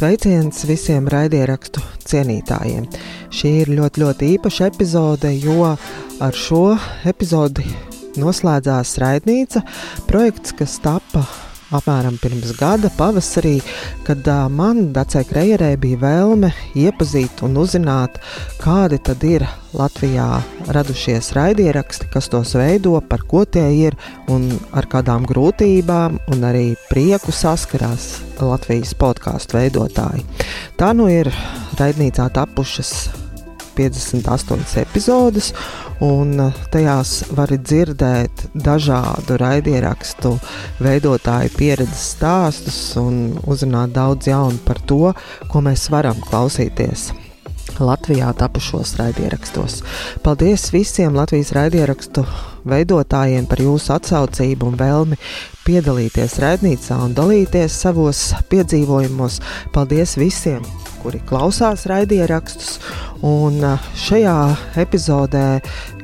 Sveiciens visiem raidierakstu cienītājiem. Šī ir ļoti, ļoti īpaša epizode, jo ar šo epizodi noslēdzās raidnīca, projekts, kas tappa apmēram pirms gada pavasarī, kad uh, man, Dacei Kreierē, bija vēlme iepazīt un uzzināt, kādi tad ir Latvijā radušies raidieraksti, kas tos veido, par ko tie ir un ar kādām grūtībām un arī prieku saskarās Latvijas podkāstu veidotāji. Tā nu ir raidnīcā tapušas 58 epizodes, un uh, tajās var dzirdēt dažādu raidierakstu veidotāju pieredzes stāstus un uzrunāt daudz jaunu par to, ko mēs varam klausīties. Latvijā tapušos raidierakstos. Paldies visiem Latvijas raidierakstu veidotājiem par jūsu atsaucību un vēlmi piedalīties raidnīcā un dalīties savos piedzīvojumos. Paldies visiem, kuri klausās raidierakstus. Un šajā epizodē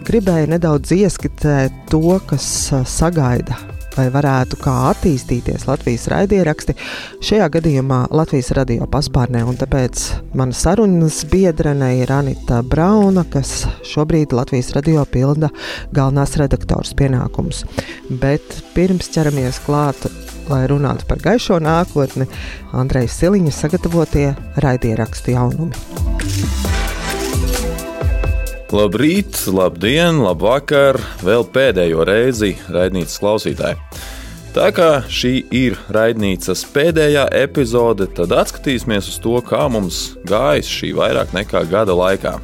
gribēju nedaudz ieskicēt to, kas sagaida vai varētu kā attīstīties Latvijas raidieraksti, šajā gadījumā Latvijas radio paspārnē, tāpēc mana sarunas biedrene ir Anita Brauna, kas šobrīd Latvijas radio pilda galvenās redaktors pienākumus. Bet pirms ķeramies klāt lai runātu par gaišo nākotni, Andrejas Siliņa sagatavotie raidierakstu jaunumi. Labrīt, labdien, labvakar, vēl pēdējo reizi raidnīcas klausītāji. Tā kā šī ir raidnīcas pēdējā epizode, tad atskatīsimies uz to, kā mums gājis šī vairāk nekā gada laikā.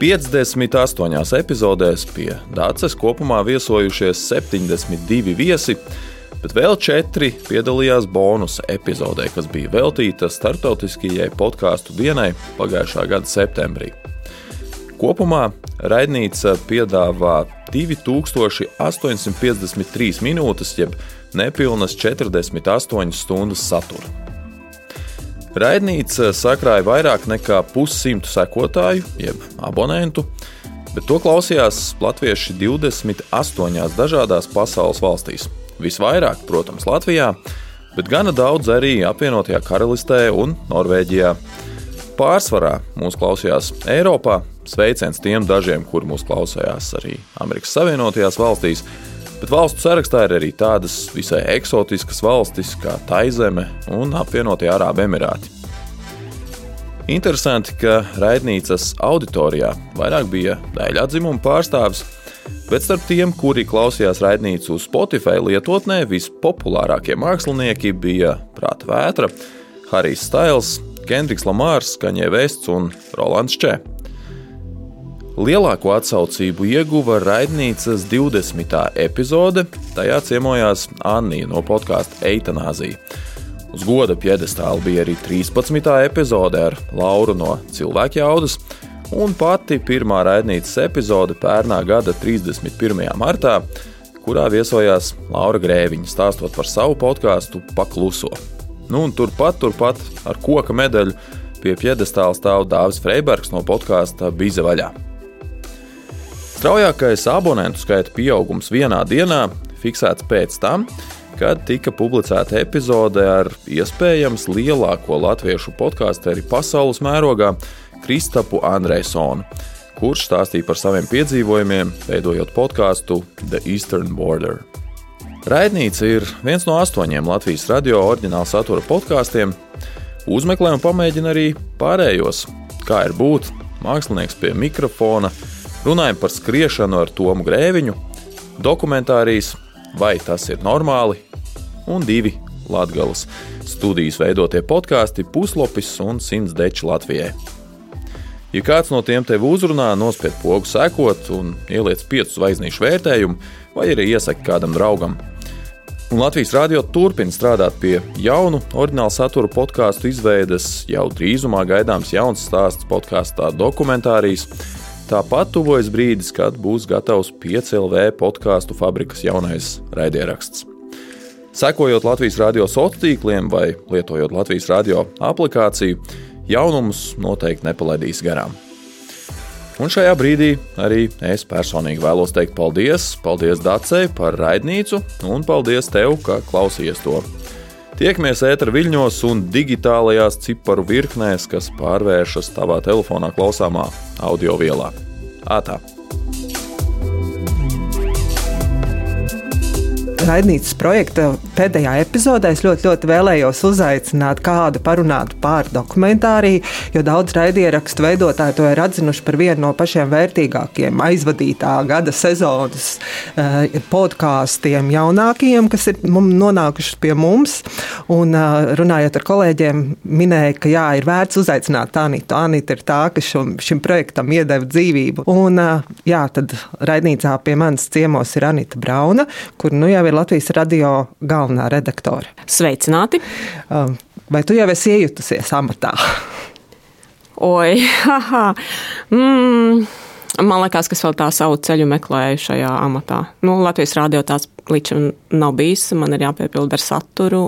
58 epizodēs pie Dācis kopumā viesojušies 72 viesi, bet vēl četri piedalījās bonusa epizodē, kas bija veltīta starptautiskajai podkāstu dienai pagājušā gada septembrī. Kopumā raidnīca piedāvā 2853 minūtes, jeb nepilnas 48 stundas satura. Raidnīca sakrāja vairāk nekā pussimtu sekotāju, jeb abonentu, bet to klausījās latvieši 28 dažādās pasaules valstīs. Visvairāk, protams, Latvijā, bet gana daudz arī apvienotajā karalistē un Norvēģijā. Pārsvarā mūs klausījās Eiropā, sveiciens tiem dažiem, kur mūs klausījās arī Amerikas Savienotajās valstīs, bet valstu sarakstā ir arī tādas visai eksotiskas valstis kā Taizeme un apvienotie Arābu Emirāti. Interesanti, ka raidnīcas auditorijā vairāk bija daļa dzimumu pārstāvis, Bet starp tiem, kuri klausījās raidnīcu Spotify lietotnē, vispopulārākie mākslinieki bija Prāta Vētra, Harijs Stails, Kendriks Lamārs, Kaņē Vests un Rolands Čē. Lielāko atsaucību ieguva raidnīcas 20. epizode, tajā ciemojās Annija no podkāsta Eitanāzija. Uz goda piedestāla bija arī 13. epizode ar Lauru no Cilvēku jaudas, un pati pirmā raidnīcas epizode pērnā gada 31. martā, kurā viesojās Laura Grēviņa, stāstot par savu podkāstu Pakluso. Nu, turpat, turpat ar koka medaļu pie piedestāla stāv Dāvis Freibergs no podkāsta Bize vaļā. Straujākais abonentu skaita pieaugums vienā dienā fiksēts pēc tam, kad tika publicēta epizode ar iespējams lielāko latviešu podkāstu arī pasaules mērogā Kristapu Andrēsonu, kurš stāstīja par saviem piedzīvojumiem, veidojot podkāstu The Eastern Border. Raidnīca ir viens no astoņiem Latvijas radio oriģināla satura podkāstiem. Uzmeklē un pamēģina arī pārējos, kā ir būt mākslinieks pie mikrofona, runājam par skriešanu ar Tomu Grēviņu, dokumentārijas, vai tas ir normāli, un divi Latvijas studijas veidotie podkāsti Puslopis un Simts Deči Latvijai. Ja kāds no tiem tevi uzrunā, nospied pogu sekot un ieliec piecu zvaigznīšu vērtējumu, vai arī iesaka kādam draugam. Un Latvijas rādio turpina strādāt pie jaunu, oriģinālu satura podkāstu izveides. Jau drīzumā gaidāms jauns stāsts podkāstā dokumentārijas. Tāpat tuvojas brīdis, kad būs gatavs 5LV podkāstu fabrikas jaunais raidieraksts. Sekojot Latvijas radio sociāliem tīkliem vai lietojot Latvijas radio aplikāciju, jaunumus noteikti nepalaidīs garām. Un šajā brīdī arī es personīgi vēlos teikt paldies, paldies Dacei par raidnīcu, un paldies tev, ka klausījies to. Tiekamies ētera viļņos un digitālajās ciparu virknēs, kas pārvēršas tavā telefonā klausāmā audio vielā. Ātā! Raidnīcas projekta pēdējā epizodē es ļoti, ļoti vēlējos uzaicināt kādu parunāt par dokumentāriju, jo daudz raidierakstu veidotāji to ir atzinuši par vienu no pašiem vērtīgākiem aizvadītā gada sezonas uh, podkāstiem jaunākajiem, kas ir nonākuši pie mums. Un, uh, runājot ar kolēģiem, minēja, ka jā, ir vērts uzaicināt Anitu. Anita ir tā, kas šum, šim projektam iedeva dzīvību. Un, uh, jā, tad raidnīcā pie manas ciemos ir Anita Brauna, kur nu jau ir Latvijas radio galvenā redaktore. Sveicināti! Um, vai tu jau esi iejutusies amatā? Oi, haha! Mm. Man liekas, ka es vēl tā savu ceļu meklēju šajā amatā. Nu, Latvijas rādio tāds līdz šim nav bijis. Man ir jāpiepilda ar saturu.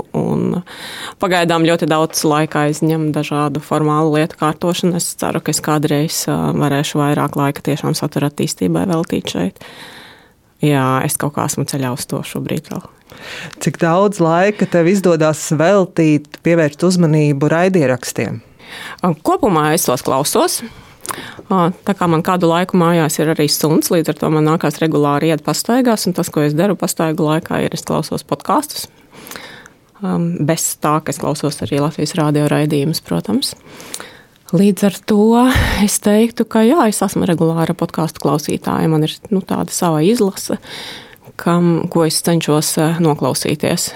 Pagaidām ļoti daudz laika aizņem dažādu formālu lietu kārtošanu. Es ceru, ka es kādreiz varēšu vairāk laika tiešām satura attīstībai veltīt šeit. Jā, es kaut kā esmu ceļā uz to šobrīd vēl. Cik daudz laika tev izdodas veltīt, pievērst uzmanību raidierakstiem? Kopumā es tos klausos. Tā kā man kādu laiku mājās ir arī suns, līdz ar to man nākās regulāri iet pastaigās, un tas, ko es daru pastaigu laikā, ir es klausos podkāstus. Bez tā, ka es klausos arī Latvijas rādio raidījumus, protams. Līdz ar to es teiktu, ka jā, es esmu regulāra podkāstu klausītāja. Man ir nu, tāda sava izlase, kam, ko es cenšos eh, noklausīties.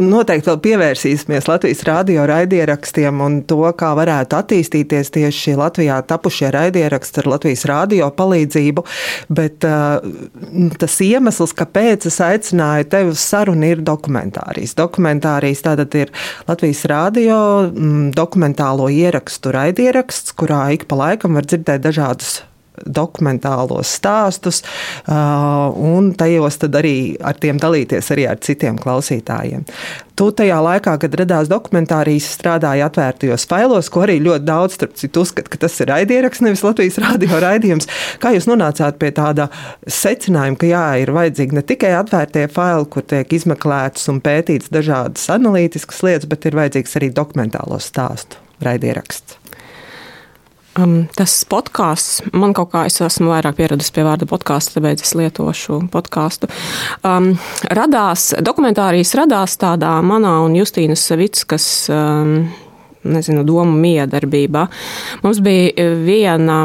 Noteikti vēl pievērsīsimies Latvijas radio raidierakstiem un to, kā varētu attīstīties tieši Latvijā tapušie raidieraksti ar Latvijas radio palīdzību. Bet uh, tas iemesls, kāpēc es aicināju tevi uz sarunu, ir dokumentārijas. Dokumentārijas tātad ir Latvijas radio mm, dokumentālo ierakstu raidieraksts, kurā ik pa laikam var dzirdēt dažādus dokumentālos stāstus, un tajos arī ar tiem dalīties arī ar citiem klausītājiem. Tu tajā laikā, kad radās dokumentārijas, strādāji atvērtajos failos, ko arī ļoti daudz, starp citu, uzskata, ka tas ir raidieraksts, nevis Latvijas radio raidījums. Kā jūs nonācāt pie tāda secinājuma, ka jā, ir vajadzīgi ne tikai atvērtie faili, kur tiek izmeklētas un pētītas dažādas analītiskas lietas, bet ir vajadzīgs arī dokumentālo stāstu raidieraksts? Um, tas podkāsts, man kaut kā es esmu vairāk pieradusi pie vārda podkāstu, tāpēc es lietošu podkāstu. Um, radās, dokumentārijas radās tādā manā un Justīnas Savickas, um, nezinu, domu miedarbībā. Mums bija viena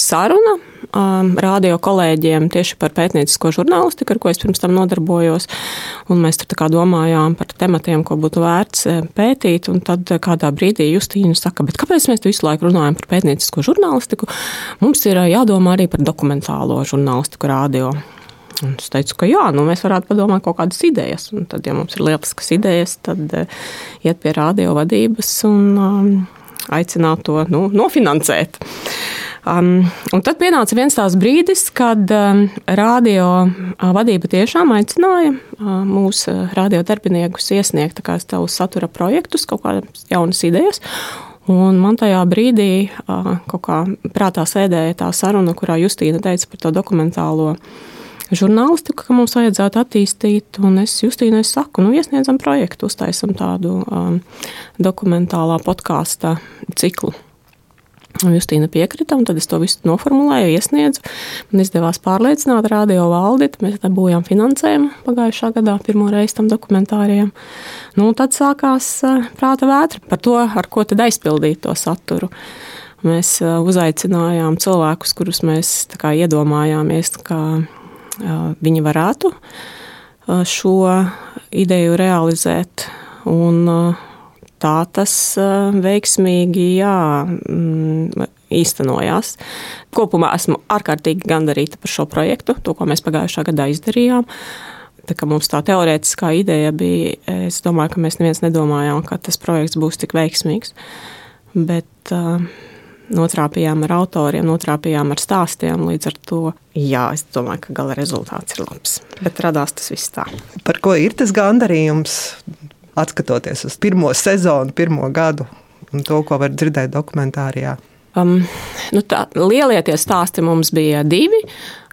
saruna um, radio kolēģiem tieši par pētniecisko žurnālistiku, ar ko es pirms tam nodarbojos. Un mēs tur domājām par tematiem, ko būtu vērts eh, pētīt. Tad kādā brīdī Justīna saka, kāpēc mēs visu laiku runājam par pētniecisko žurnālistiku? Mums ir eh, jādomā arī par dokumentālo žurnālistiku radio. Un es teicu, ka jā, nu mēs varētu padomāt kaut kādas idejas. Un tad, ja mums ir lieliskas idejas, tad iet pie radio vadības un um, aicināt to nu, nofinansēt. Um, tad pienāca viens tās brīdis, kad um, radio uh, vadība tiešām aicināja uh, mūsu uh, radiodarbiniekus iesniegt savus satura projektus, kaut kādas jaunas idejas. Un man tajā brīdī uh, prātā sēdēja tā saruna, kurā Justīna teica par to dokumentālo žurnālistiku, ka mums vajadzētu attīstīt. Un es Justīnai saku, nu, iesniedzam projektu, uztaisam tādu um, dokumentālā podkāstu ciklu. Justīna piekrita, un tad es to visu noformulēju, iesniedzu. Man izdevās pārliecināt radio valdi, mēs dabūjām finansējumu pagājušā gadā pirmo reizi tam dokumentārijam. Nu, tad sākās eh, prāta vētra par to, ar ko tad aizpildīt to saturu. Mēs eh, uzaicinājām cilvēkus, kurus mēs kā, iedomājāmies, eh, viņi varētu šo ideju realizēt. Un, tā tas veiksmīgi jā, mm, īstenojās. Kopumā esmu ārkārtīgi gandarīta par šo projektu, to, ko mēs pagājušā gadā izdarījām. Tā kā mums tā teorētiskā ideja bija, es domāju, ka mēs neviens nedomājām, ka tas projekts būs tik veiksmīgs. Bet uh, notrāpījām ar autoriem, notrāpījām ar stāstiem. Līdz ar to, jā, es domāju, ka gala rezultāts ir labs. Bet radās tas viss tā. Par ko ir tas gandarījums? atskatoties uz pirmo sezonu, pirmo gadu un to, ko var dzirdēt dokumentārijā? Um, nu tā, lielie tie stāsti mums bija divi.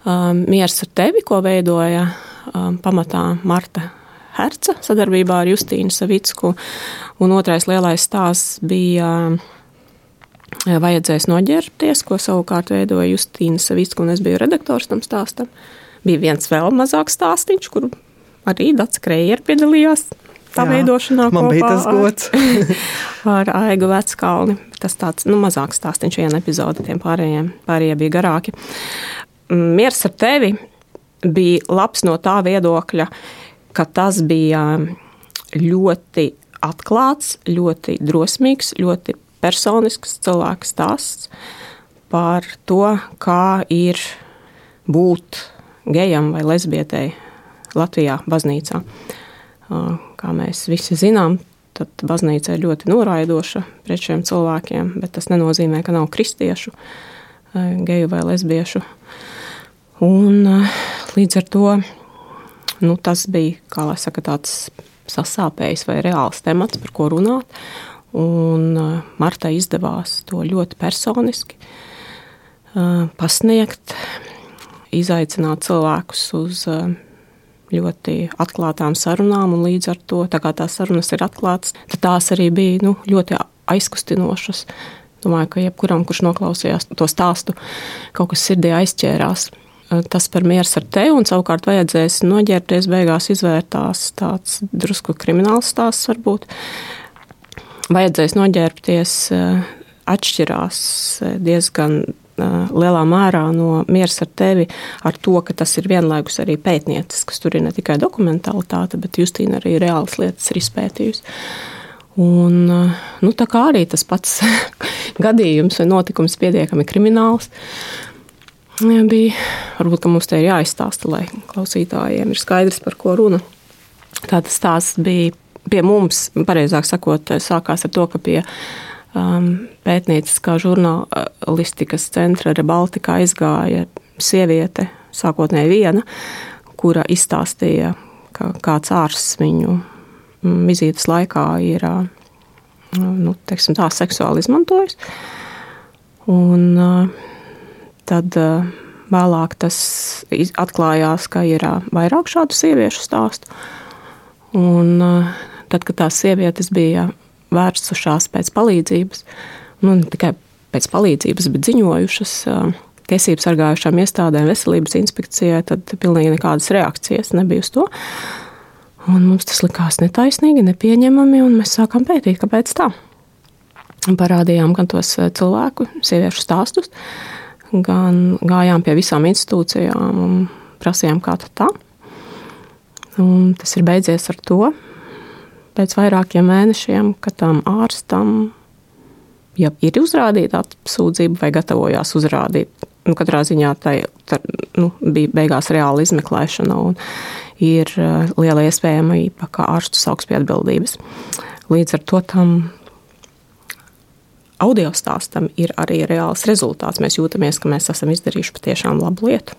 Um, Miers ar tevi, ko veidoja um, pamatā Marta Herca sadarbībā ar Justīnu Savicku, un otrais lielais stāsts bija vajadzēs noģērbties, ko savukārt veidoja Justīna Savicku, un es biju redaktors tam stāstam. Bija viens vēl mazāks stāstīņš, kur arī Dats Kreier piedalījās tā Jā, veidošanā. Man bija tas gods. ar Aigu Veckalni. Tas tāds nu, mazāks stāstīns viena epizode, tiem pārējiem, pārējie bija garāki. Miers ar tevi bija labs no tā viedokļa, ka tas bija ļoti atklāts, ļoti drosmīgs, ļoti personisks cilvēka stāsts par to, kā ir būt gejam vai lesbietei Latvijā, baznīcā. Kā mēs visi zinām, tad baznīca ir ļoti noraidoša pret šiem cilvēkiem, bet tas nenozīmē, ka nav kristiešu, geju vai lesbiešu. Un līdz ar to nu, tas bija, saka, tāds sasāpējis vai reāls temats, par ko runāt. Un Martai izdevās to ļoti personiski pasniegt, izaicināt cilvēkus uz ļoti atklātām sarunām, un līdz ar to, tā tās sarunas ir atklātas, tad tās arī bija nu, ļoti aizkustinošas. Domāju, ka jebkuram, kurš noklausījās to stāstu, kaut kas sirdī aizķērās. Tas par miers ar tevi, un savukārt vajadzēs noģērbties, beigās izvērtās tāds drusku krimināls stāsts varbūt. Vajadzēs noģērbties atšķirās diezgan lielā mērā no miers ar tevi, ar to, ka tas ir vienlaikus arī pētniecisks. Tur ir ne tikai dokumentālitāte, bet Justīna arī reālas lietas ir izpētījusi. Un, nu, tā kā arī tas pats gadījums vai notikums pietiekami krimināls. Ja bija, varbūt mums te ir jāizstāsta, lai klausītājiem ir skaidrs, par ko runa. Tātad stāsts bija pie mums, pareizāk sakot, sākās ar to, ka pie um, pētnieciskā žurnālistikas centra Rebaltika aizgāja sieviete, sākotnēji viena, kura izstāstīja, ka kāds ārsts viņu mm, vizītes laikā ir nu, teiksim, tā, seksuāli izmantojis. Un, tad vēlāk tas atklājās, ka ir vairāk šādu sieviešu stāstu. Un, tad, kad tās sievietes bija vērsušās pēc palīdzības, nu, ne tikai pēc palīdzības, bet ziņojušas tiesību sargājušām iestādēm, veselības inspekcijai, tad pilnīgi nekādas reakcijas nebija uz to. Un mums tas likās netaisnīgi, nepieņemami, un mēs sākām pētīt, kāpēc tā. Un parādījām gan tos cilvēku, sieviešu stāstus, gan gājām pie visām institūcijām un prasījām, kā tā. Un tas ir beidzies ar to, pēc vairākiem mēnešiem, ka tam ārstam ja ir uzrādīta apsūdzība vai gatavojās uzrādīt. Nu, katrā ziņā tai nu, bija beigās reāla izmeklēšana un ir uh, liela iespējamība, ka ārstu sauks pie atbildības. Līdz ar to tam audio stāstam ir arī reāls rezultāts. Mēs jūtamies, ka mēs esam izdarījuši patiešām labu lietu.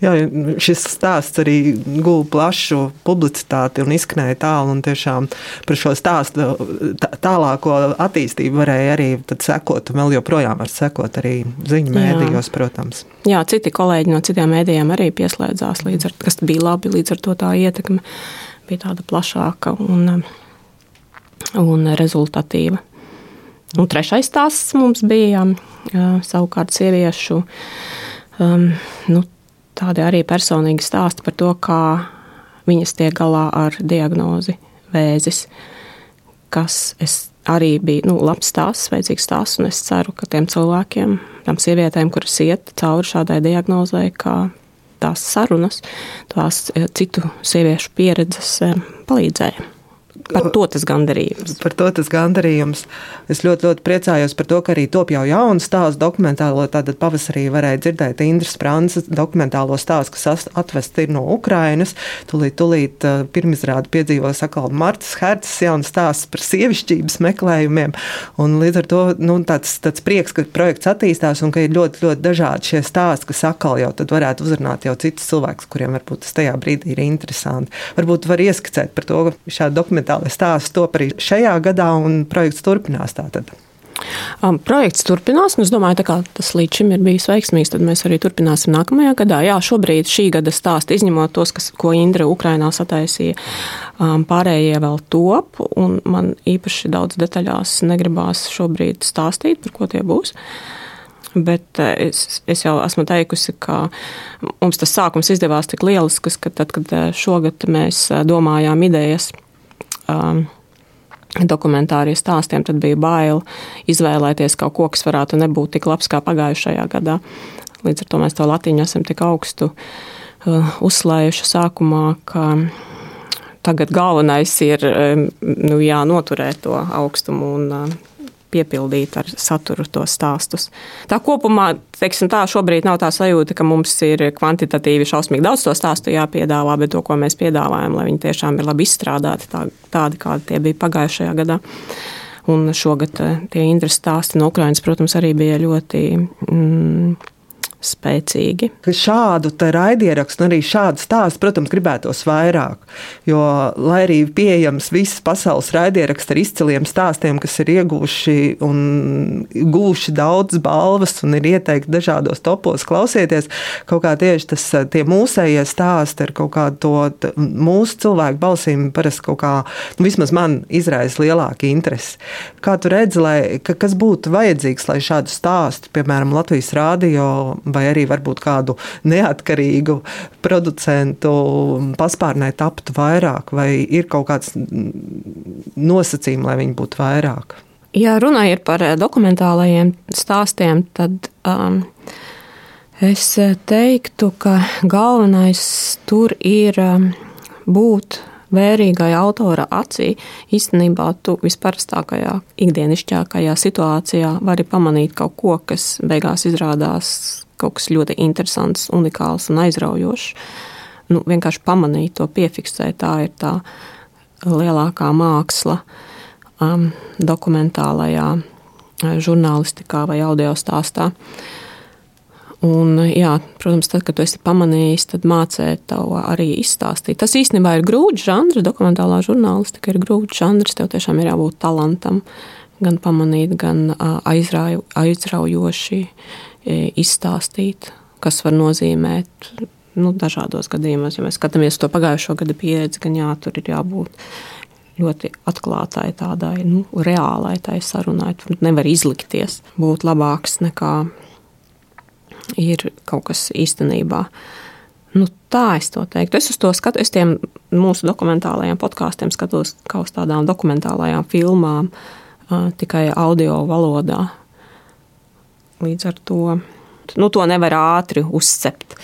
Jā, šis stāsts arī guva plašu publicitāti un izskanēja tālu. Tiešām par šo stāstu tā, tālāko attīstību varēja arī sekot. Vēl joprojām var sekot arī ziņu mēdījos, protams. Jā, citi kolēģi no citiem mēdījiem arī pieslēdzās, ar, kas bija labi. Līdz ar to tā ietekme bija tāda plašāka un, un rezultatīva. Un trešais stāsts mums bija savukārt sieviešu. Um, nu, tādi arī personīgi stāsti par to, kā viņas tiek galā ar diagnozi vēzis, kas arī bija nu, labs stāsts, vajadzīgs stāsts, un es ceru, ka tiem cilvēkiem, tām sievietēm, kuras iet cauri šādai diagnozei, kā tās sarunas, tās eh, citu sieviešu pieredzes eh, palīdzēja. Par to tas gandarījums. Par to tas gandarījums. Es ļoti, ļoti priecājos par to, ka arī top jau jaunu stāstu dokumentālo. Tātad pavasarī varēja dzirdēt Indras Frances dokumentālo stāstu, kas atvest ir no Ukrainas. Tūlīt, tūlīt uh, pirmizrādi piedzīvos atkal Martas Herces jauns stāsts par sievišķības meklējumiem. Un līdz ar to nu, tāds, tāds prieks, ka projekts attīstās un ka ir ļoti, ļoti dažādi šie stāsti, kas atkal jau tad varētu uzrunāt jau citus cilvēkus, kuriem varbūt tas tajā brīdī ir interesanti. Varbūt var ieskicēt par to, ka šāda dokumentāla stāsts top arī šajā gadā, un projekts turpinās tātad. Um, projekts turpinās, un es domāju, ka tas līdz šim ir bijis veiksmīgs. Tad mēs arī turpināsim nākamajā gadā. Jā, šobrīd šī gada stāsts, izņemot tos, kas, ko Indra Ukrainā sataisīja, um, pārējie vēl top. Man īpaši daudz detaļās negribās šobrīd stāstīt, par ko tie būs. Bet uh, es, es jau esmu teikusi, ka mums tas sākums izdevās tik lielisks, ka tad, kad uh, šogad mēs uh, domājām idejas. Um, dokumentārie stāstiem, tad bija bail izvēlēties kaut ko, kas varētu nebūt tik labs kā pagājušajā gadā. Līdz ar to mēs to latiņu esam tik augstu uh, uzslējuši sākumā, ka tagad galvenais ir um, nu, jā, noturēt to augstumu un uh, piepildīt ar saturu tos stāstus. Tā kopumā, teiksim, tā šobrīd nav tā sajūta, ka mums ir kvantitatīvi šausmīgi daudz to stāstu jāpiedāvā, bet to, ko mēs piedāvājam, lai viņi tiešām ir labi izstrādāti, tā, tādi, kādi tie bija pagājušajā gadā. Un šogad eh, tie interesanti stāsti no Ukrainas, protams, arī bija ļoti. Mm, spēcīgi. Šādu raidierakstu, arī šādu stāstu, protams, gribētos vairāk. Jo, lai arī pieejams viss pasaules raidieraksts ar izciliem stāstiem, kas ir ieguvuši un gūši daudz balvas un ir ieteikti dažādos topos, klausieties, kaut kā tieši tas tie mūsējie stāsti ar kaut kādu to mūsu cilvēku balsīm parasti kaut kā, nu, vismaz man izraisa lielāku interesi. Kā tu redzi, lai, ka, kas būtu vajadzīgs, lai šādu stāstu, piemēram, Latvijas rādio vai arī varbūt kādu neatkarīgu producentu paspārnē taptu vairāk, vai ir kaut kāds nosacījums, lai viņi būtu vairāk? Ja runājot par eh, dokumentālajiem stāstiem, tad um, es teiktu, ka galvenais tur ir um, būt vērīgai autora acī, īstenībā tu visparastākajā, ikdienišķākajā situācijā vari pamanīt kaut ko, kas beigās izrādās kaut kas ļoti interesants, unikāls un aizraujošs. Nu, vienkārši pamanīt to, piefiksēt, tā ir tā lielākā māksla um, dokumentālajā uh, žurnālistikā vai audio stāstā. Un, jā, protams, tad, kad tu esi pamanījis, tad mācīt to arī izstāstīt. Tas īstenībā ir grūts žanrs, dokumentālā žurnālistika ir grūts žanrs. Tev tiešām ir jābūt talantam, gan pamanīt, gan uh, aizraujoši izstāstīt, kas var nozīmēt nu, dažādos gadījumos. Ja mēs skatāmies to pagājušo gadu pieredzi, gan jā, tur ir jābūt ļoti atklātai, tādai nu, reālai tai sarunai. Tur nevar izlikties, būt labāks nekā ir kaut kas īstenībā. Nu, tā es to teiktu. Es uz to skatos, es tiem mūsu dokumentālajiem podkāstiem skatos kā uz tādām dokumentālajām filmām, tikai audio valodā. Līdz ar to nu, to nevar ātri uzcept.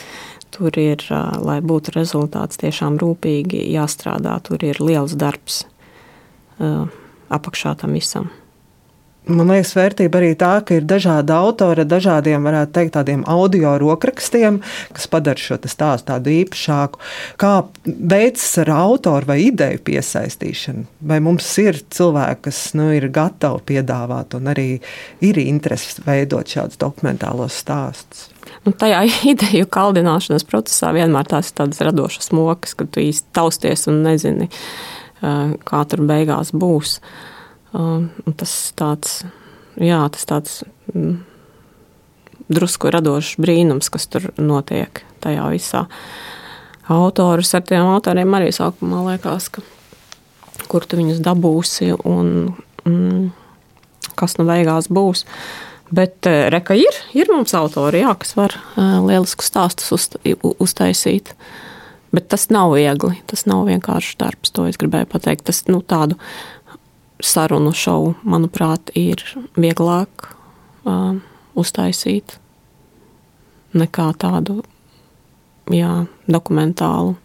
Tur ir, lai būtu rezultāts, tiešām rūpīgi jāstrādā. Tur ir liels darbs apakšā tam visam. Man liekas, vērtība arī tā, ka ir dažādi autori, dažādiem, varētu teikt, tādiem audio rokrakstiem, kas padara šo stāstu tādu īpašāku. Kā veids ar autoru vai ideju piesaistīšanu? Vai mums ir cilvēki, kas nu, ir gatavi piedāvāt un arī ir interesi veidot šādus dokumentālos stāstus? Nu, tajā ideju kaldināšanas procesā vienmēr tās ir tādas radošas mokas, kad tu īsti tausties un nezini, kā tur beigās būs. Uh, tas tāds, jā, tas tāds mm, drusku radošs brīnums, kas tur notiek tajā visā. Autorus ar tiem autoriem arī sākumā liekas, ka kur tu viņus dabūsi un mm, kas nu beigās būs. Bet eh, reka ir, ir mums autori, jā, kas var uh, lieliskus stāstus uz, uztaisīt. Bet tas nav viegli, tas nav vienkārši darbs, to es gribēju pateikt. Tas nu, tādu sarunu šovu, manuprāt, ir vieglāk uh, uztaisīt nekā tādu jā, dokumentālu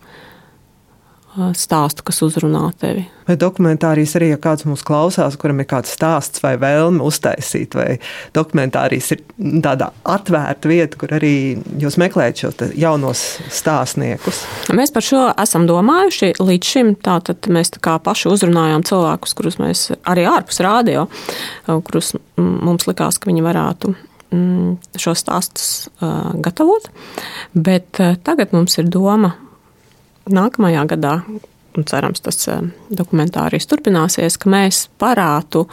stāstu, kas uzrunā tevi. Vai dokumentārijas arī, ja kāds mūs klausās, kuram ir kāds stāsts vai vēlme uztaisīt, vai dokumentārijas ir tāda atvērta vieta, kur arī jūs meklējat šos jaunos stāstniekus? Mēs par šo esam domājuši līdz šim. Tātad mēs tā kā paši uzrunājām cilvēkus, kurus mēs arī ārpus rādio, kurus mums likās, ka viņi varētu šos stāstus gatavot. Bet tagad mums ir doma nākamajā gadā un cerams, tas dokumentārijas turpināsies, ka mēs varētu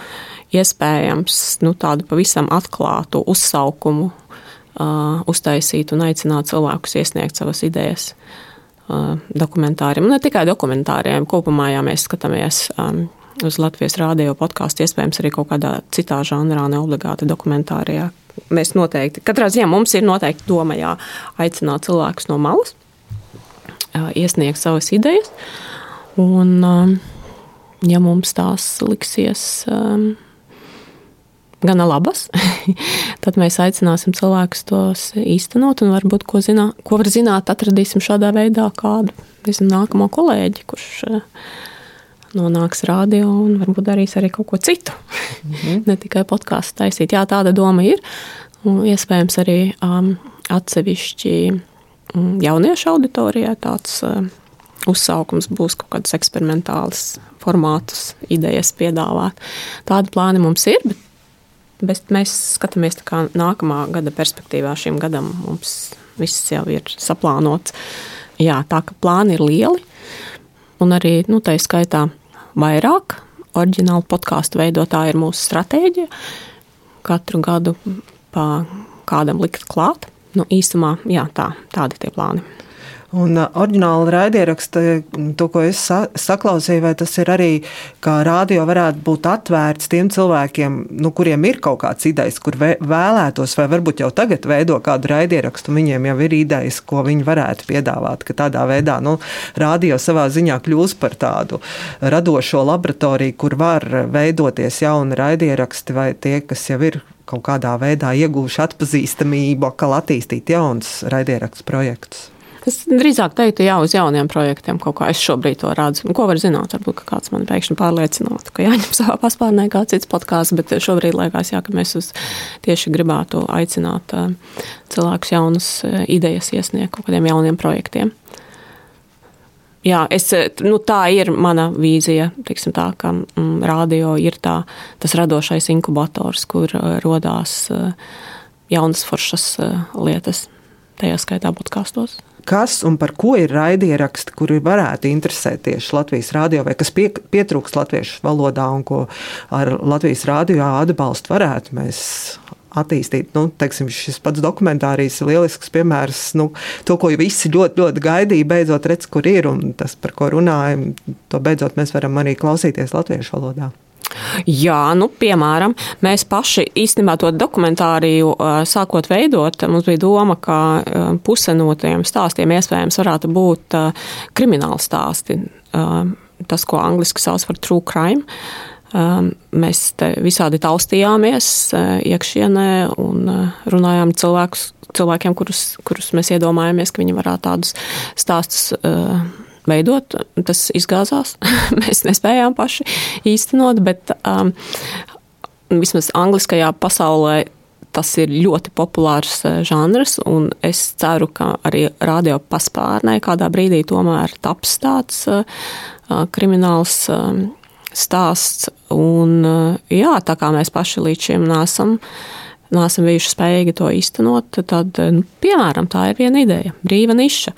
iespējams nu, tādu pavisam atklātu uzsaukumu uh, uztaisīt un aicināt cilvēkus iesniegt savas idejas uh, dokumentāriem. Ne tikai dokumentāriem, kopumā, ja mēs skatāmies um, uz Latvijas rādio podkāstu, iespējams, arī kaut kādā citā žanrā, ne obligāti dokumentārijā. Mēs noteikti, katrā ziņā mums ir noteikti doma, jā, aicināt cilvēkus no malas, iesniegt savas idejas. Un, ja mums tās liksies gana labas, tad mēs aicināsim cilvēkus tos īstenot. Un varbūt, ko, zinā, ko var zināt, atradīsim šādā veidā kādu nezinu, nākamo kolēģi, kurš nonāks radio un varbūt darīs arī kaut ko citu. Mm -hmm. ne tikai podkāstu taisīt. Jā, tāda doma ir. Un iespējams arī um, atsevišķi jauniešu auditorijai tāds um, uzsaukums būs kaut kādas eksperimentālas formātus, idejas piedāvāt. Tādi plāni mums ir, bet, bet mēs skatāmies nākamā gada perspektīvā. Šim gadam mums viss jau ir saplānots. Jā, tā ka plāni ir lieli. Un arī nu, tā skaitā vairāk. Oriģināli podkāstu veidotāja ir mūsu stratēģija. Katru gadu pa kādam likt klāt. Nu, īsumā, jā, tā, tādi tie plāni. Un uh, oriģināli raidieraksta, to, ko es sa saklausīju, vai tas ir arī, kā rādio varētu būt atvērts tiem cilvēkiem, nu, kuriem ir kaut kāds idejas, kur vēlētos, vai varbūt jau tagad veido kādu raidierakstu, viņiem jau ir idejas, ko viņi varētu piedāvāt, ka tādā veidā, nu, rādio savā ziņā kļūs par tādu radošo laboratoriju, kur var veidoties jauni raidieraksti vai tie, kas jau ir kaut kādā veidā ieguvuši atpazīstamību, kā attīstīt jaunus raidierakstu projektus. Es drīzāk teiktu, jā, uz jauniem projektiem kaut kā es šobrīd to redzu. Nu, ko var zināt? Varbūt kāds man pēkšņi pārliecinātu, ka jāņem savā paspārnē kā cits podkāsts, bet šobrīd liekas, jā, ka mēs uz tieši gribētu aicināt cilvēkus jaunas idejas iesniegt kaut kādiem jauniem projektiem. Jā, es, nu, tā ir mana vīzija. Tā, ka mm, radio ir tā, tas radošais inkubators, kur radās jaunas foršas lietas, tajā skaitā podkāstos kas un par ko ir raidieraksti, kuri varētu interesēt tieši Latvijas rādio, vai kas pie, pietrūkst latviešu valodā un ko ar Latvijas rādio atbalstu varētu mēs attīstīt. Nu, teiksim, šis pats dokumentārijas ir lielisks piemērs. Nu, to, ko visi ļoti, ļoti gaidīja, beidzot redz, kur ir un tas, par ko runājam, to beidzot mēs varam arī klausīties latviešu valodā. Jā, nu, piemēram, mēs paši īstenībā to dokumentāriju sākot veidot, mums bija doma, ka puse no tiem stāstiem iespējams varētu būt krimināli stāsti. Tas, ko angliski sauc par true crime. Mēs visādi taustījāmies iekšienē un runājām cilvēkus, cilvēkiem, kurus, kurus mēs iedomājamies, ka viņi varētu tādus stāstus veidot. Tas izgāzās. Mēs nespējām paši īstenot, bet um, vismaz angliskajā pasaulē tas ir ļoti populārs žanrs, un es ceru, ka arī radio paspārnē kādā brīdī tomēr taps tāds krimināls uh, stāsts. Un, uh, jā, tā kā mēs paši līdz šim nesam, nesam bijuši spējīgi to īstenot, tad, uh, nu, piemēram, tā ir viena ideja - brīva niša.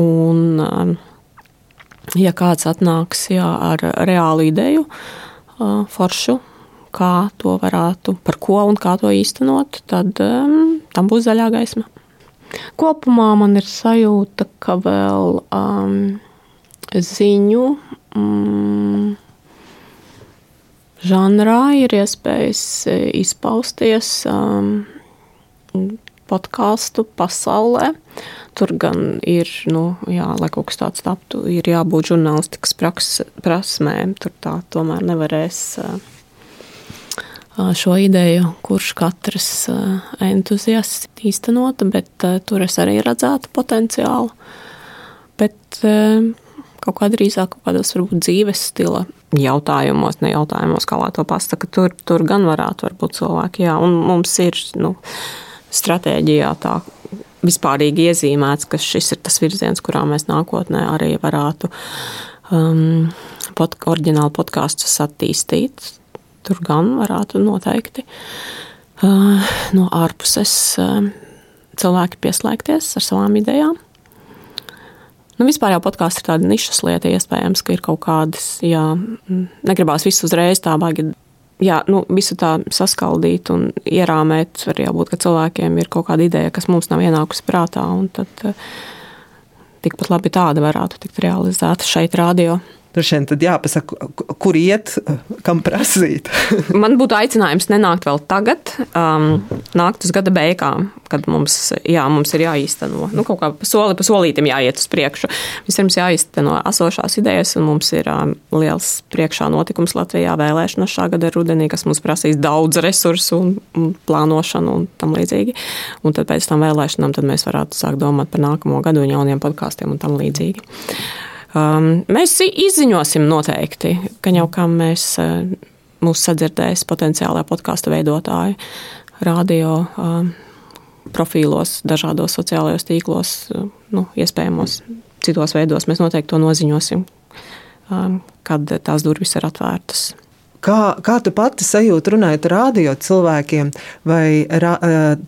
Un, um, ja kāds atnāks jā, ar reālu ideju, foršu, kā to varētu, par ko un kā to īstenot, tad um, tam būs zaļā gaisma. Kopumā man ir sajūta, ka vēl um, ziņu um, žanrā ir iespējas izpausties um, podkāstu pasaulē. Tur gan ir, nu, jā, lai kaut kas tāds taptu, ir jābūt žurnālistikas praks, prasmēm. Tur tā tomēr nevarēs šo ideju, kurš katrs entuziasts īstenota, bet tur es arī redzētu potenciālu. Bet kaut kā drīzāk kādos varbūt dzīves stila jautājumos, ne jautājumos, kā lai to pasaka, tur, tur gan varētu varbūt cilvēki, jā, un mums ir, nu, stratēģijā tā vispārīgi iezīmēts, ka šis ir tas virziens, kurā mēs nākotnē arī varētu um, pod, oriģinālu podkāstus attīstīt. Tur gan varētu noteikti uh, no ārpuses uh, cilvēki pieslēgties ar savām idejām. Nu, vispār jau podkāsts ir tāda nišas lieta, iespējams, ka ir kaut kādas, jā, negribās visu uzreiz tā baigi. Jā, nu, visu tā saskaldīt un ierāmēt. Var jau būt, ka cilvēkiem ir kaut kāda ideja, kas mums nav ienākusi prātā, tad tikpat labi tāda varētu tikt realizēta šeit, radio. Droši vien tad jāpasaka, kur iet, kam prasīt. Man būtu aicinājums nenākt vēl tagad, um, nākt uz gada beigām, kad mums, jā, mums ir jāīsteno. Nu, kaut kā pa soli pa solītam jāiet uz priekšu. Vispirms jāīsteno esošās idejas, un mums ir um, liels priekšā notikums Latvijā vēlēšanas šā gada rudenī, kas mums prasīs daudz resursu un, un plānošanu un tam līdzīgi. Un tad pēc tam vēlēšanām tad mēs varētu sākt domāt par nākamo gadu un jauniem podkāstiem un tam līdzīgi. Um, mēs izziņosim noteikti, ka jau kā mēs uh, mūs sadzirdēs potenciālā podkāstu veidotāji, radio um, profīlos, dažādos sociālajos tīklos, uh, nu, iespējamos citos veidos. Mēs noteikti to noziņosim, um, kad tās durvis ir atvērtas. Kā, kā tu pati sajūti runājot ar radio cilvēkiem, vai ra,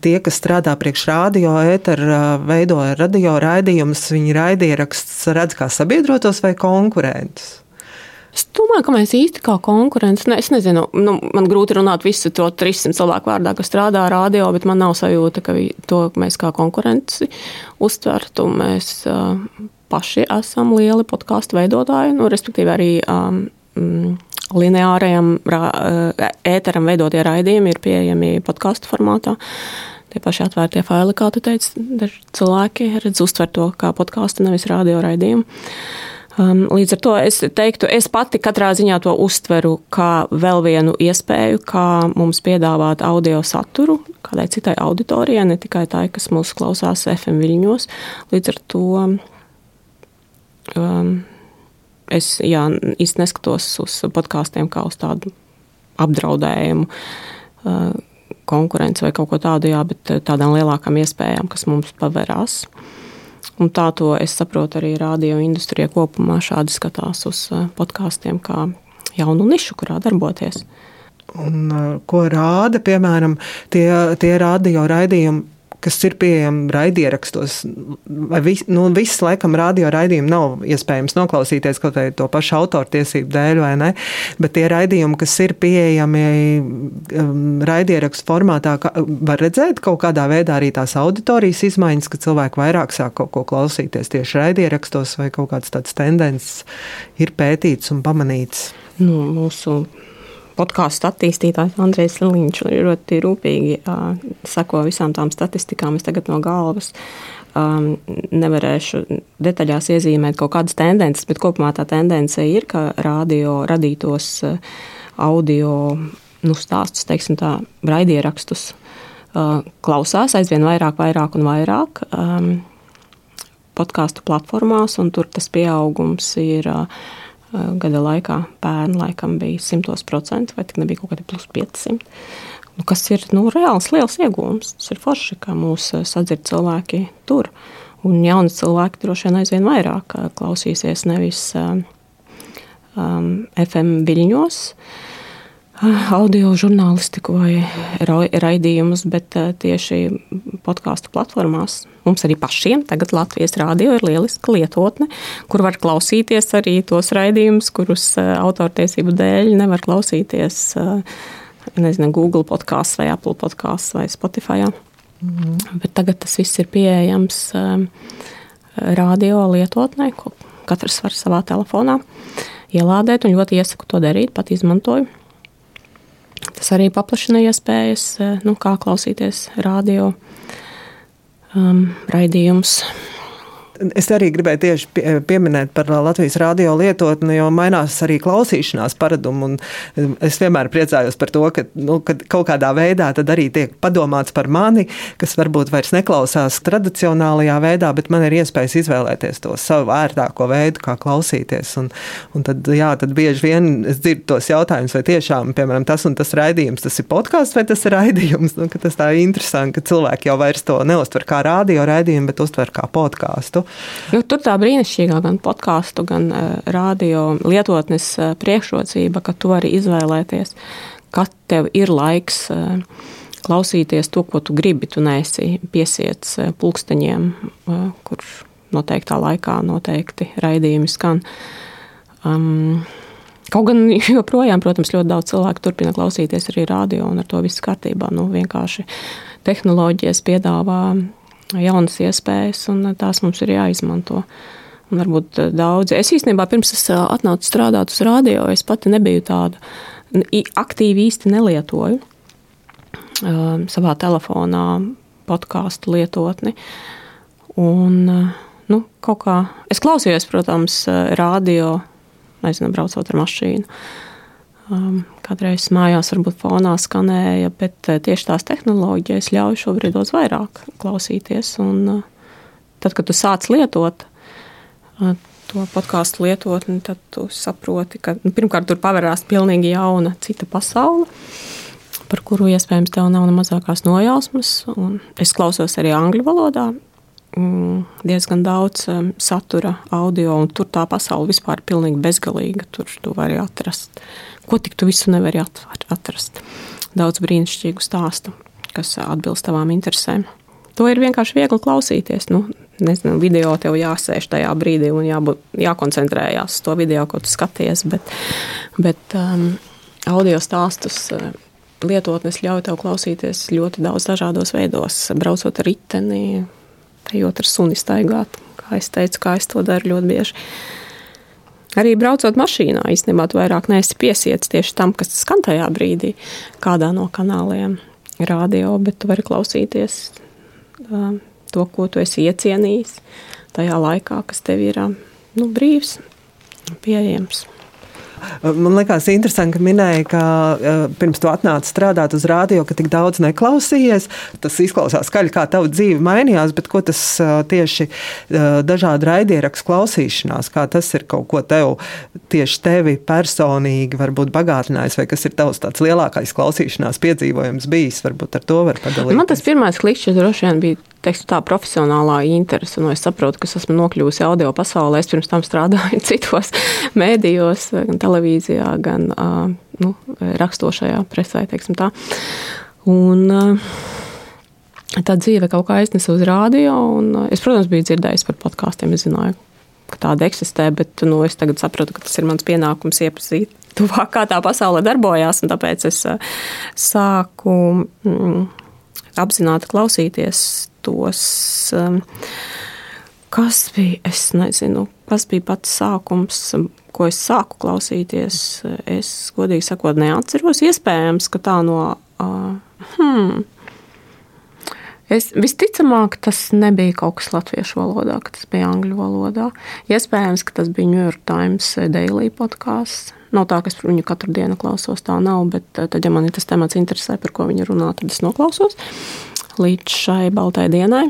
tie, kas strādā priekš radio, ēteru, veido radio raidījumus, viņi raidieraksts redz kā sabiedrotos vai konkurentus? Es domāju, ka mēs īsti kā konkurence, ne, es nezinu, nu, man grūti runāt visu to 300 cilvēku vārdā, kas strādā radio, bet man nav sajūta, ka vi, to mēs kā konkurenci uztvertu. Mēs uh, paši esam lieli podkāstu veidotāji, nu, respektīvi arī um, lineārajam ēteram veidotie raidījumi ir pieejami podkāstu formātā. Tie paši atvērtie faili, kā tu teici, cilvēki redz uztver to kā podkāstu, nevis radio raidījumu. Um, līdz ar to es teiktu, es pati katrā ziņā to uztveru kā vēl vienu iespēju, kā mums piedāvāt audio saturu kādai citai auditorijai, ne tikai tai, kas mūs klausās FM viļņos. Līdz ar to um, es jā, īsti neskatos uz podkāstiem kā uz tādu apdraudējumu, konkurenci vai kaut ko tādu, jā, bet tādām lielākām iespējām, kas mums pavērās. Un tā to es saprotu arī radio industrijā kopumā. Šādi skatās uz podkāstiem kā jaunu nišu, kurā darboties. Un, ko rāda, piemēram, tie, tie radio raidījumi, kas ir pieejami raidierakstos. Vis, nu, viss, laikam, radio raidījumi nav iespējams noklausīties kaut vai to pašu autortiesību dēļ, vai ne? Bet tie raidījumi, kas ir pieejami um, raidierakstu formātā, var redzēt kaut kādā veidā arī tās auditorijas izmaiņas, ka cilvēki vairāk sāk kaut ko klausīties tieši raidierakstos, vai kaut kādas tādas tendences ir pētītas un pamanītas. Nu, mūsu podkāstu attīstītājs Andrejs Liņš ļoti rūpīgi uh, sako visām tām statistikām. Es tagad no galvas um, nevarēšu detaļās iezīmēt kaut kādas tendences, bet kopumā tā tendence ir, ka radio radītos uh, audio nu, stāstus, teiksim tā, raidierakstus uh, klausās aizvien vairāk, vairāk un vairāk. Um, podkāstu platformās, un tur tas pieaugums ir uh, gada laikā pērn laikam bija 100%, vai tik nebija kaut kādi plus 500. Nu, kas ir nu, reāls liels iegūms. Tas ir forši, ka mūsu sadzird cilvēki tur. Un jauni cilvēki droši vien aizvien vairāk klausīsies nevis um, FM viļņos, uh, audio žurnālistiku vai raidījumus, bet eh, tieši podkāstu platformās. Mums arī pašiem tagad Latvijas rādio ir lieliska lietotne, kur var klausīties arī tos raidījumus, kurus eh, autortiesību dēļ nevar klausīties eh, nezinu, Google podkāsts vai Apple podkāsts vai Spotify. Mm. Bet tagad tas viss ir pieejams radio lietotnē, ko katrs var savā telefonā ielādēt un ļoti iesaku to darīt, pat izmantoju. Tas arī paplašina iespējas, eh, nu, kā klausīties radio um, raidījumus. Es arī gribēju tieši pie, pieminēt par Latvijas radio lietotni, jo mainās arī klausīšanās paradumi. Es vienmēr priecājos par to, ka nu, kaut kādā veidā arī tiek padomāts par mani, kas varbūt vairs neklausās tradicionālajā veidā, bet man ir iespējas izvēlēties to savu vērtāko veidu, kā klausīties. Un, un tad, jā, tad bieži vien es dzirdu tos jautājumus, vai tiešām piemēram, tas un tas raidījums tas ir podkāsts vai tas ir raidījums. Nu, tas tā ir interesanti, ka cilvēki jau vairs to neuztver kā radio raidījumu, bet uztver kā podkāstu. Nu, tur tā brīnišķīgā gan podkāstu, gan uh, radio lietotnes uh, priekšrocība, ka tu vari izvēlēties, kad tev ir laiks uh, klausīties to, ko tu gribi. Tu neesi piesiets pulksteņiem, kur noteiktā laikā noteikti raidījumi skan. Um, Kaut gan joprojām, protams, ļoti daudz cilvēku turpina klausīties arī radio, un ar to viss kārtībā. Nu, vienkārši tehnoloģijas piedāvā jaunas iespējas, un tās mums ir jāizmanto. Un varbūt daudzi. Es īstenībā pirms es atnācu strādāt uz radio, es pati nebiju tāda aktīvi īsti nelietoju um, savā telefonā podkāstu lietotni. Un, nu, kā es klausījos, protams, radio nezinu, braucot ar mašīnu. Um, kādreiz mājās varbūt fonā skanēja, bet uh, tieši tās tehnoloģijas ļauj šobrīd daudz vairāk klausīties. Un, uh, tad, kad tu sāc lietot uh, to podkāstu lietotni, tad tu saproti, ka nu, pirmkārt tur pavērās pilnīgi jauna cita pasaule. Par kuru iespējams tev nav ne mazākās nojausmas. Es klausos arī angļu valodā, mm, diezgan daudz um, satura audio, un tur tā pasaule vispār ir pilnīgi bezgalīga. Tur tu vari atrast, ko tik tu visu nevari atrast. Daudz brīnišķīgu stāstu, kas atbilst tavām interesēm. To ir vienkārši viegli klausīties. Nu, nezinu, video tev jāsēž tajā brīdī un jābūt, jākoncentrējās uz to video, ko tu skaties. Bet, bet um, audio stāstus lietotnes ļauj tev klausīties ļoti daudz dažādos veidos, braucot ar riteni, ejot ar suni staigāt. Kā es teicu, kā es to daru ļoti bieži. Arī braucot mašīnā, īstenībā tu vairāk neesi piesiets tieši tam, kas skan tajā brīdī, kādā no kanāliem radio, bet tu vari klausīties uh, to, ko tu esi iecienījis tajā laikā, kas tev ir nu, brīvs, pieejams. Man liekas, interesanti, ka minēja, ka uh, pirms tu atnāci strādāt uz rādio, ka tik daudz neklausījies. Tas izklausās skaļi, kā tava dzīve mainījās, bet ko tas uh, tieši uh, dažādu raidierakstu klausīšanās, kā tas ir kaut ko tev, tieši tevi personīgi varbūt bagātinājis, vai kas ir tavs tāds lielākais klausīšanās piedzīvojums bijis, varbūt ar to var padalīties. Man tas pirmais klikšķis droši vien bija teiktu, tā profesionālā interese. Nu, es saprotu, ka esmu nokļuvusi audio pasaulē. Es pirms tam strādāju citos mēdījos, gan televīzijā, gan nu, rakstošajā presē. Un, tā dzīve kaut kā aiznesa uz rādio. Es, protams, biju dzirdējis par podkāstiem. Es zināju, ka tāda eksistē, bet nu, es tagad saprotu, ka tas ir mans pienākums iepazīt tuvāk, kā tā pasaule darbojās. Tāpēc es sāku mm, apzināti klausīties tos. Um, kas bija, es nezinu, kas bija pats sākums, ko es sāku klausīties. Es, godīgi sakot, neatceros. Iespējams, ka tā no. Uh, hmm, Es, visticamāk, tas nebija kaut kas latviešu valodā, tas bija angļu valodā. Iespējams, ka tas bija New York Times daily podkāsts. Nav tā, ka es viņu katru dienu klausos, tā nav, bet tad, ja man ir tas temats interesē, par ko viņi runā, tad es noklausos. Līdz šai baltai dienai.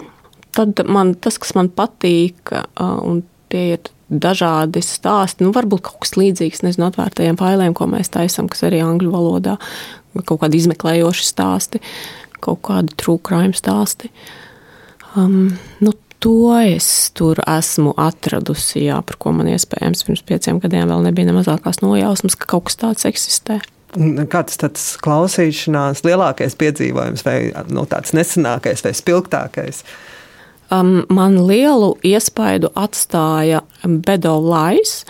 Tad man, tas, kas man patīk, un tie ir dažādi stāsti, nu, varbūt kaut kas līdzīgs, nezinu, atvērtajiem failiem, ko mēs taisām, kas arī angļu valodā, kaut kādi izmeklējoši stāsti, kaut kādi true crime stāsti. Um, nu, to es tur esmu atradusi, jā, par ko man iespējams pirms pieciem gadiem vēl nebija ne mazākās nojausmas, ka kaut kas tāds eksistē. Kāds tas klausīšanās lielākais piedzīvojums, vai nu, tāds nesenākais, vai spilgtākais? Um, man lielu iespaidu atstāja Bedo Lais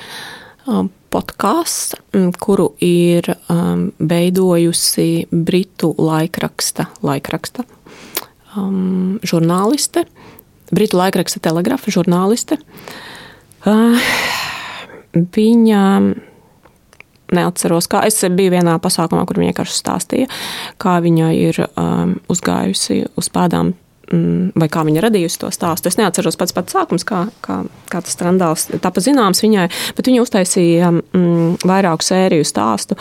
um, podkāsts, um, kuru ir um, veidojusi Britu laikraksta, laikraksta um, žurnāliste, Britu laikraksta telegrafa žurnāliste. Uh, viņa neatceros, kā es biju vienā pasākumā, kur viņa vienkārši stāstīja, kā viņa ir um, uzgājusi uz pēdām. Mm, vai kā viņa radījusi to stāstu? Es neatceros pats pats sākums, kā, kā, kā tas skandāls tapa zināms viņai, bet viņa uztaisīja mm, vairāku sēriju stāstu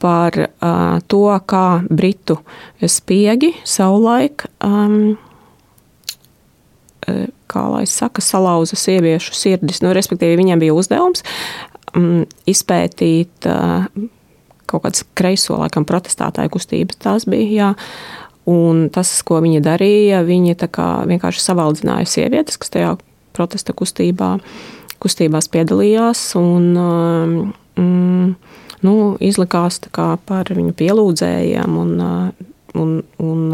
par uh, to, kā britu spiegi savulaik um, kā lai saka, salauza sieviešu sirdis. Nu, respektīvi, viņiem bija uzdevums mm, izpētīt uh, kaut kādas kreiso, laikam, protestētāju kustības. Tas bija, jā. Un tas, ko viņi darīja, viņi vienkārši savaldzināja sievietes, kas tajā protesta kustībā, kustībās piedalījās. Un, mm, nu, izlikās par viņu pielūdzējiem un, un, un,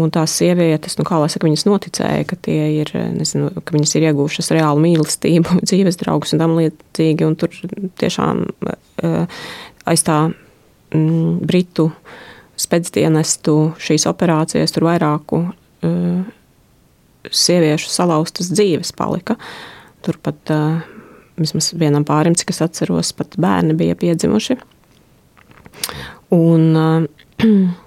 Un tās sievietes, nu, kā lai saka, viņas noticēja, ka, ir, nezinu, ka viņas ir iegūšas reālu mīlestību, dzīves draugus un tam līdzīgi. Un tur tiešām aiz tā mm, britu spēcdienestu šīs operācijas tur vairāku sieviešu salauztas dzīves palika. Turpat vismaz vienam pārim, cik es atceros, pat bērni bija piedzimuši. Un,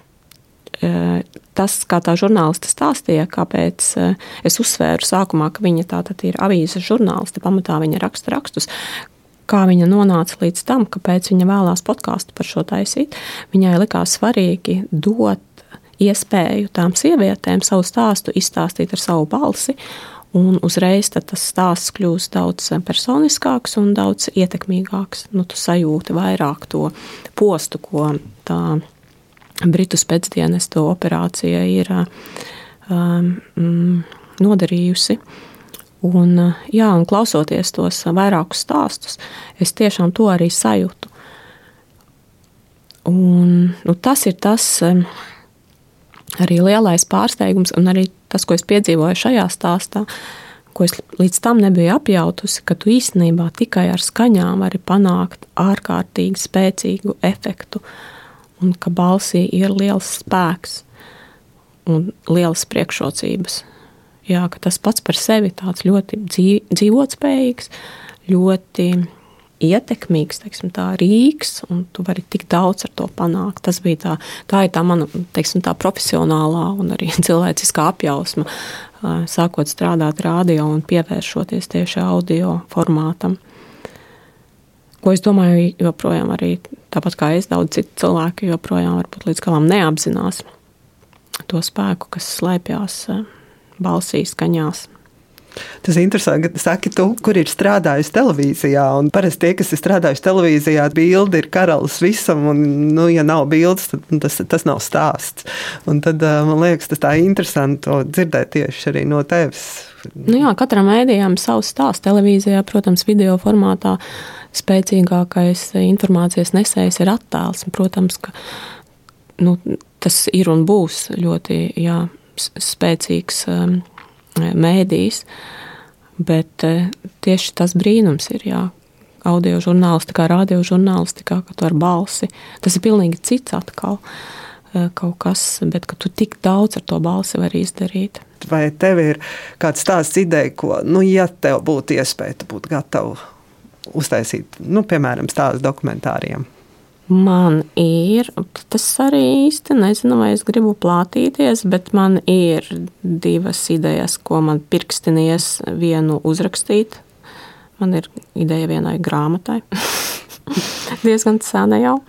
tas, kā tā žurnāliste stāstīja, kāpēc es uzsvēru sākumā, ka viņa tā tad ir avīzes žurnāliste, pamatā viņa raksta rakstus. Kā viņa nonāca līdz tam, kāpēc viņa vēlās podkāstu par šo taisīt, viņai likās svarīgi dot iespēju tām sievietēm savu stāstu izstāstīt ar savu balsi, un uzreiz tas stāsts kļūst daudz personiskāks un daudz ietekmīgāks. Nu, tu sajūti vairāk to postu, ko tā Britu spēcdienestu operācija ir um, mm, nodarījusi. Un, jā, un klausoties tos vairākus stāstus, es tiešām to arī sajūtu. Un, nu, tas ir tas um, arī lielais pārsteigums, un arī tas, ko es piedzīvoju šajā stāstā, ko es līdz tam nebiju apjautusi, ka tu īstenībā tikai ar skaņām vari panākt ārkārtīgi spēcīgu efektu. Uh, un ka balsī ir liels spēks un lielas priekšrocības. Jā, ka tas pats par sevi tāds ļoti dzīvotspējīgs, ļoti ietekmīgs, teiksim, tā rīks, un tu vari tik daudz ar to panākt. Tas bija tā, tā ir tā mana, teiksim, tā profesionālā un arī cilvēciskā apjausma, sākot strādāt radio un pievēršoties tieši audio formātam ko es domāju, joprojām arī tāpat kā es, daudz citu cilvēku joprojām varbūt līdz galam neapzinās to spēku, kas slēpjas eh, balsīs, skaņās. Tas ir interesanti, ka saki, tu, kur ir strādājis televīzijā. Parasti tie, kas ir strādājuši televīzijā, bildi ir karalis visam, un, nu, ja nav bildes, tad nu, tas, tas nav stāsts. Un tad eh, man liekas, tas tā interesanti dzirdēt tieši arī no tevis. Nu jā, katram mēdījam savs stāsts televīzijā, protams, video formātā spēcīgākais informācijas nesējs ir attēls. Protams, ka nu, tas ir un būs ļoti jā, spēcīgs um, mēdījis, bet uh, tieši tas brīnums ir. Jā, Audio žurnālistikā, radio žurnālistikā, ka tu ar balsi. Tas ir pilnīgi cits atkal uh, kaut kas, bet ka tu tik daudz ar to balsi vari izdarīt. Vai tev ir kāds tāds ideja, ko, nu, ja tev būtu iespēja, tu būtu gatava uztaisīt, nu, piemēram, stāstu dokumentāriem? Man ir, tas arī īsti nezinu, vai es gribu plātīties, bet man ir divas idejas, ko man pirkstinies vienu uzrakstīt. Man ir ideja vienai grāmatai. Diezgan sena jau,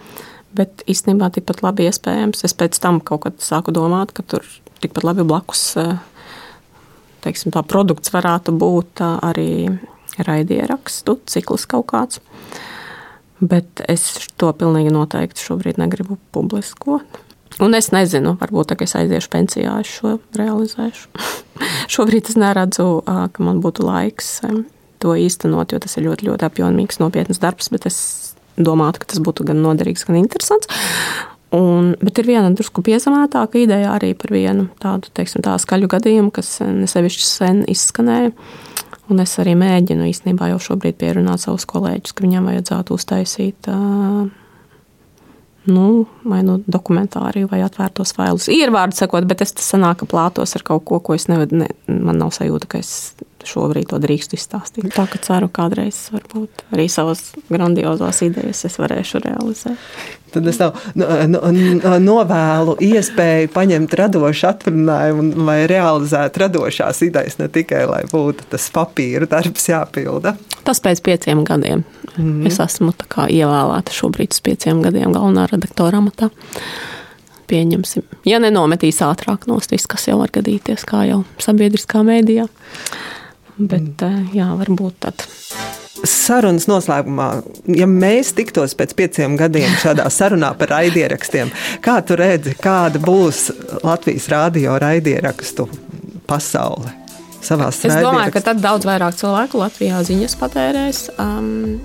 bet īstenībā tikpat labi iespējams. Es pēc tam kaut kad sāku domāt, ka tur tikpat labi blakus teiksim, tā produkts varētu būt arī raidierakstu, cikls kaut kāds. Bet es to pilnīgi noteikti šobrīd negribu publiskot. Un es nezinu, varbūt tagad es aiziešu pensijā, es šo realizēšu. šobrīd es neredzu, ka man būtu laiks to īstenot, jo tas ir ļoti, ļoti apjomīgs, nopietns darbs, bet es domātu, ka tas būtu gan noderīgs, gan interesants. Un, bet ir viena drusku piezemētāka ideja arī par vienu tādu, teiksim, tā skaļu gadījumu, kas nesevišķi sen izskanēja. Un es arī mēģinu īstenībā jau šobrīd pierunāt savus kolēģus, ka viņiem vajadzētu uztaisīt nu, vai nu dokumentāriju vai atvērtos failus. Ir vārdu sakot, bet es tas sanāku plātos ar kaut ko, ko es nevaru, ne, man nav sajūta, ka es šobrīd to drīkstu izstāstīt. Tā kā ceru, kādreiz varbūt arī savas grandiozās idejas es varēšu realizēt. Tad es tev novēlu iespēju paņemt radošu atvaļinājumu, lai realizētu radošās idejas, ne tikai lai būtu tas papīra darbs jāpilda. Tas pēc pieciem gadiem. Mm. Es esmu ievēlēta šobrīd uz pieciem gadiem galvenā redaktora amatā. Pieņemsim, ja nenometīs ātrāk nost viss, kas jau var gadīties, kā jau sabiedriskā mēdījā. Bet, mm. jā, varbūt tad sarunas noslēgumā, ja mēs tiktos pēc pieciem gadiem šādā sarunā par raidierakstiem, kā tu redzi, kāda būs Latvijas radio raidierakstu pasaule? Es domāju, ka tad daudz vairāk cilvēku Latvijā ziņas patērēs. Um,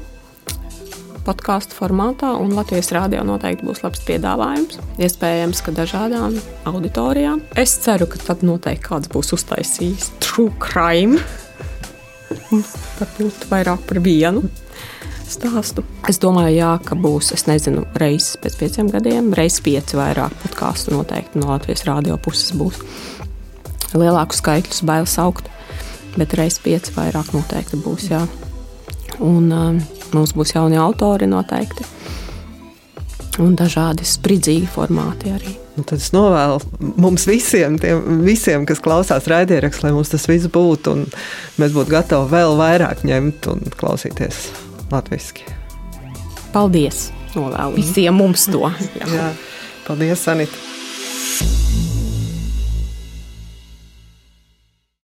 podkāstu formātā, un Latvijas rādio noteikti būs labs piedāvājums. Iespējams, ka dažādām auditorijām. Es ceru, ka tad noteikti kāds būs uztaisījis true crime. Varbūt vairāk par vienu stāstu. Es domāju, jā, ka būs, es nezinu, reizes pēc pieciem gadiem, reizes pieci vairāk podkāstu noteikti no Latvijas rādio puses būs. Lielāku skaitļus bailes augt, bet reizes pieci vairāk noteikti būs. Jā. Un um, mums būs jauni autori noteikti. Un dažādi spridzīgi formāti arī. Un tad es novēlu mums visiem, tiem visiem, kas klausās raidierakstu, lai mums tas viss būtu, un mēs būtu gatavi vēl vairāk ņemt un klausīties latviešu. Paldies! Novēlu visiem mums to. Jā. Jā. Paldies, Anita!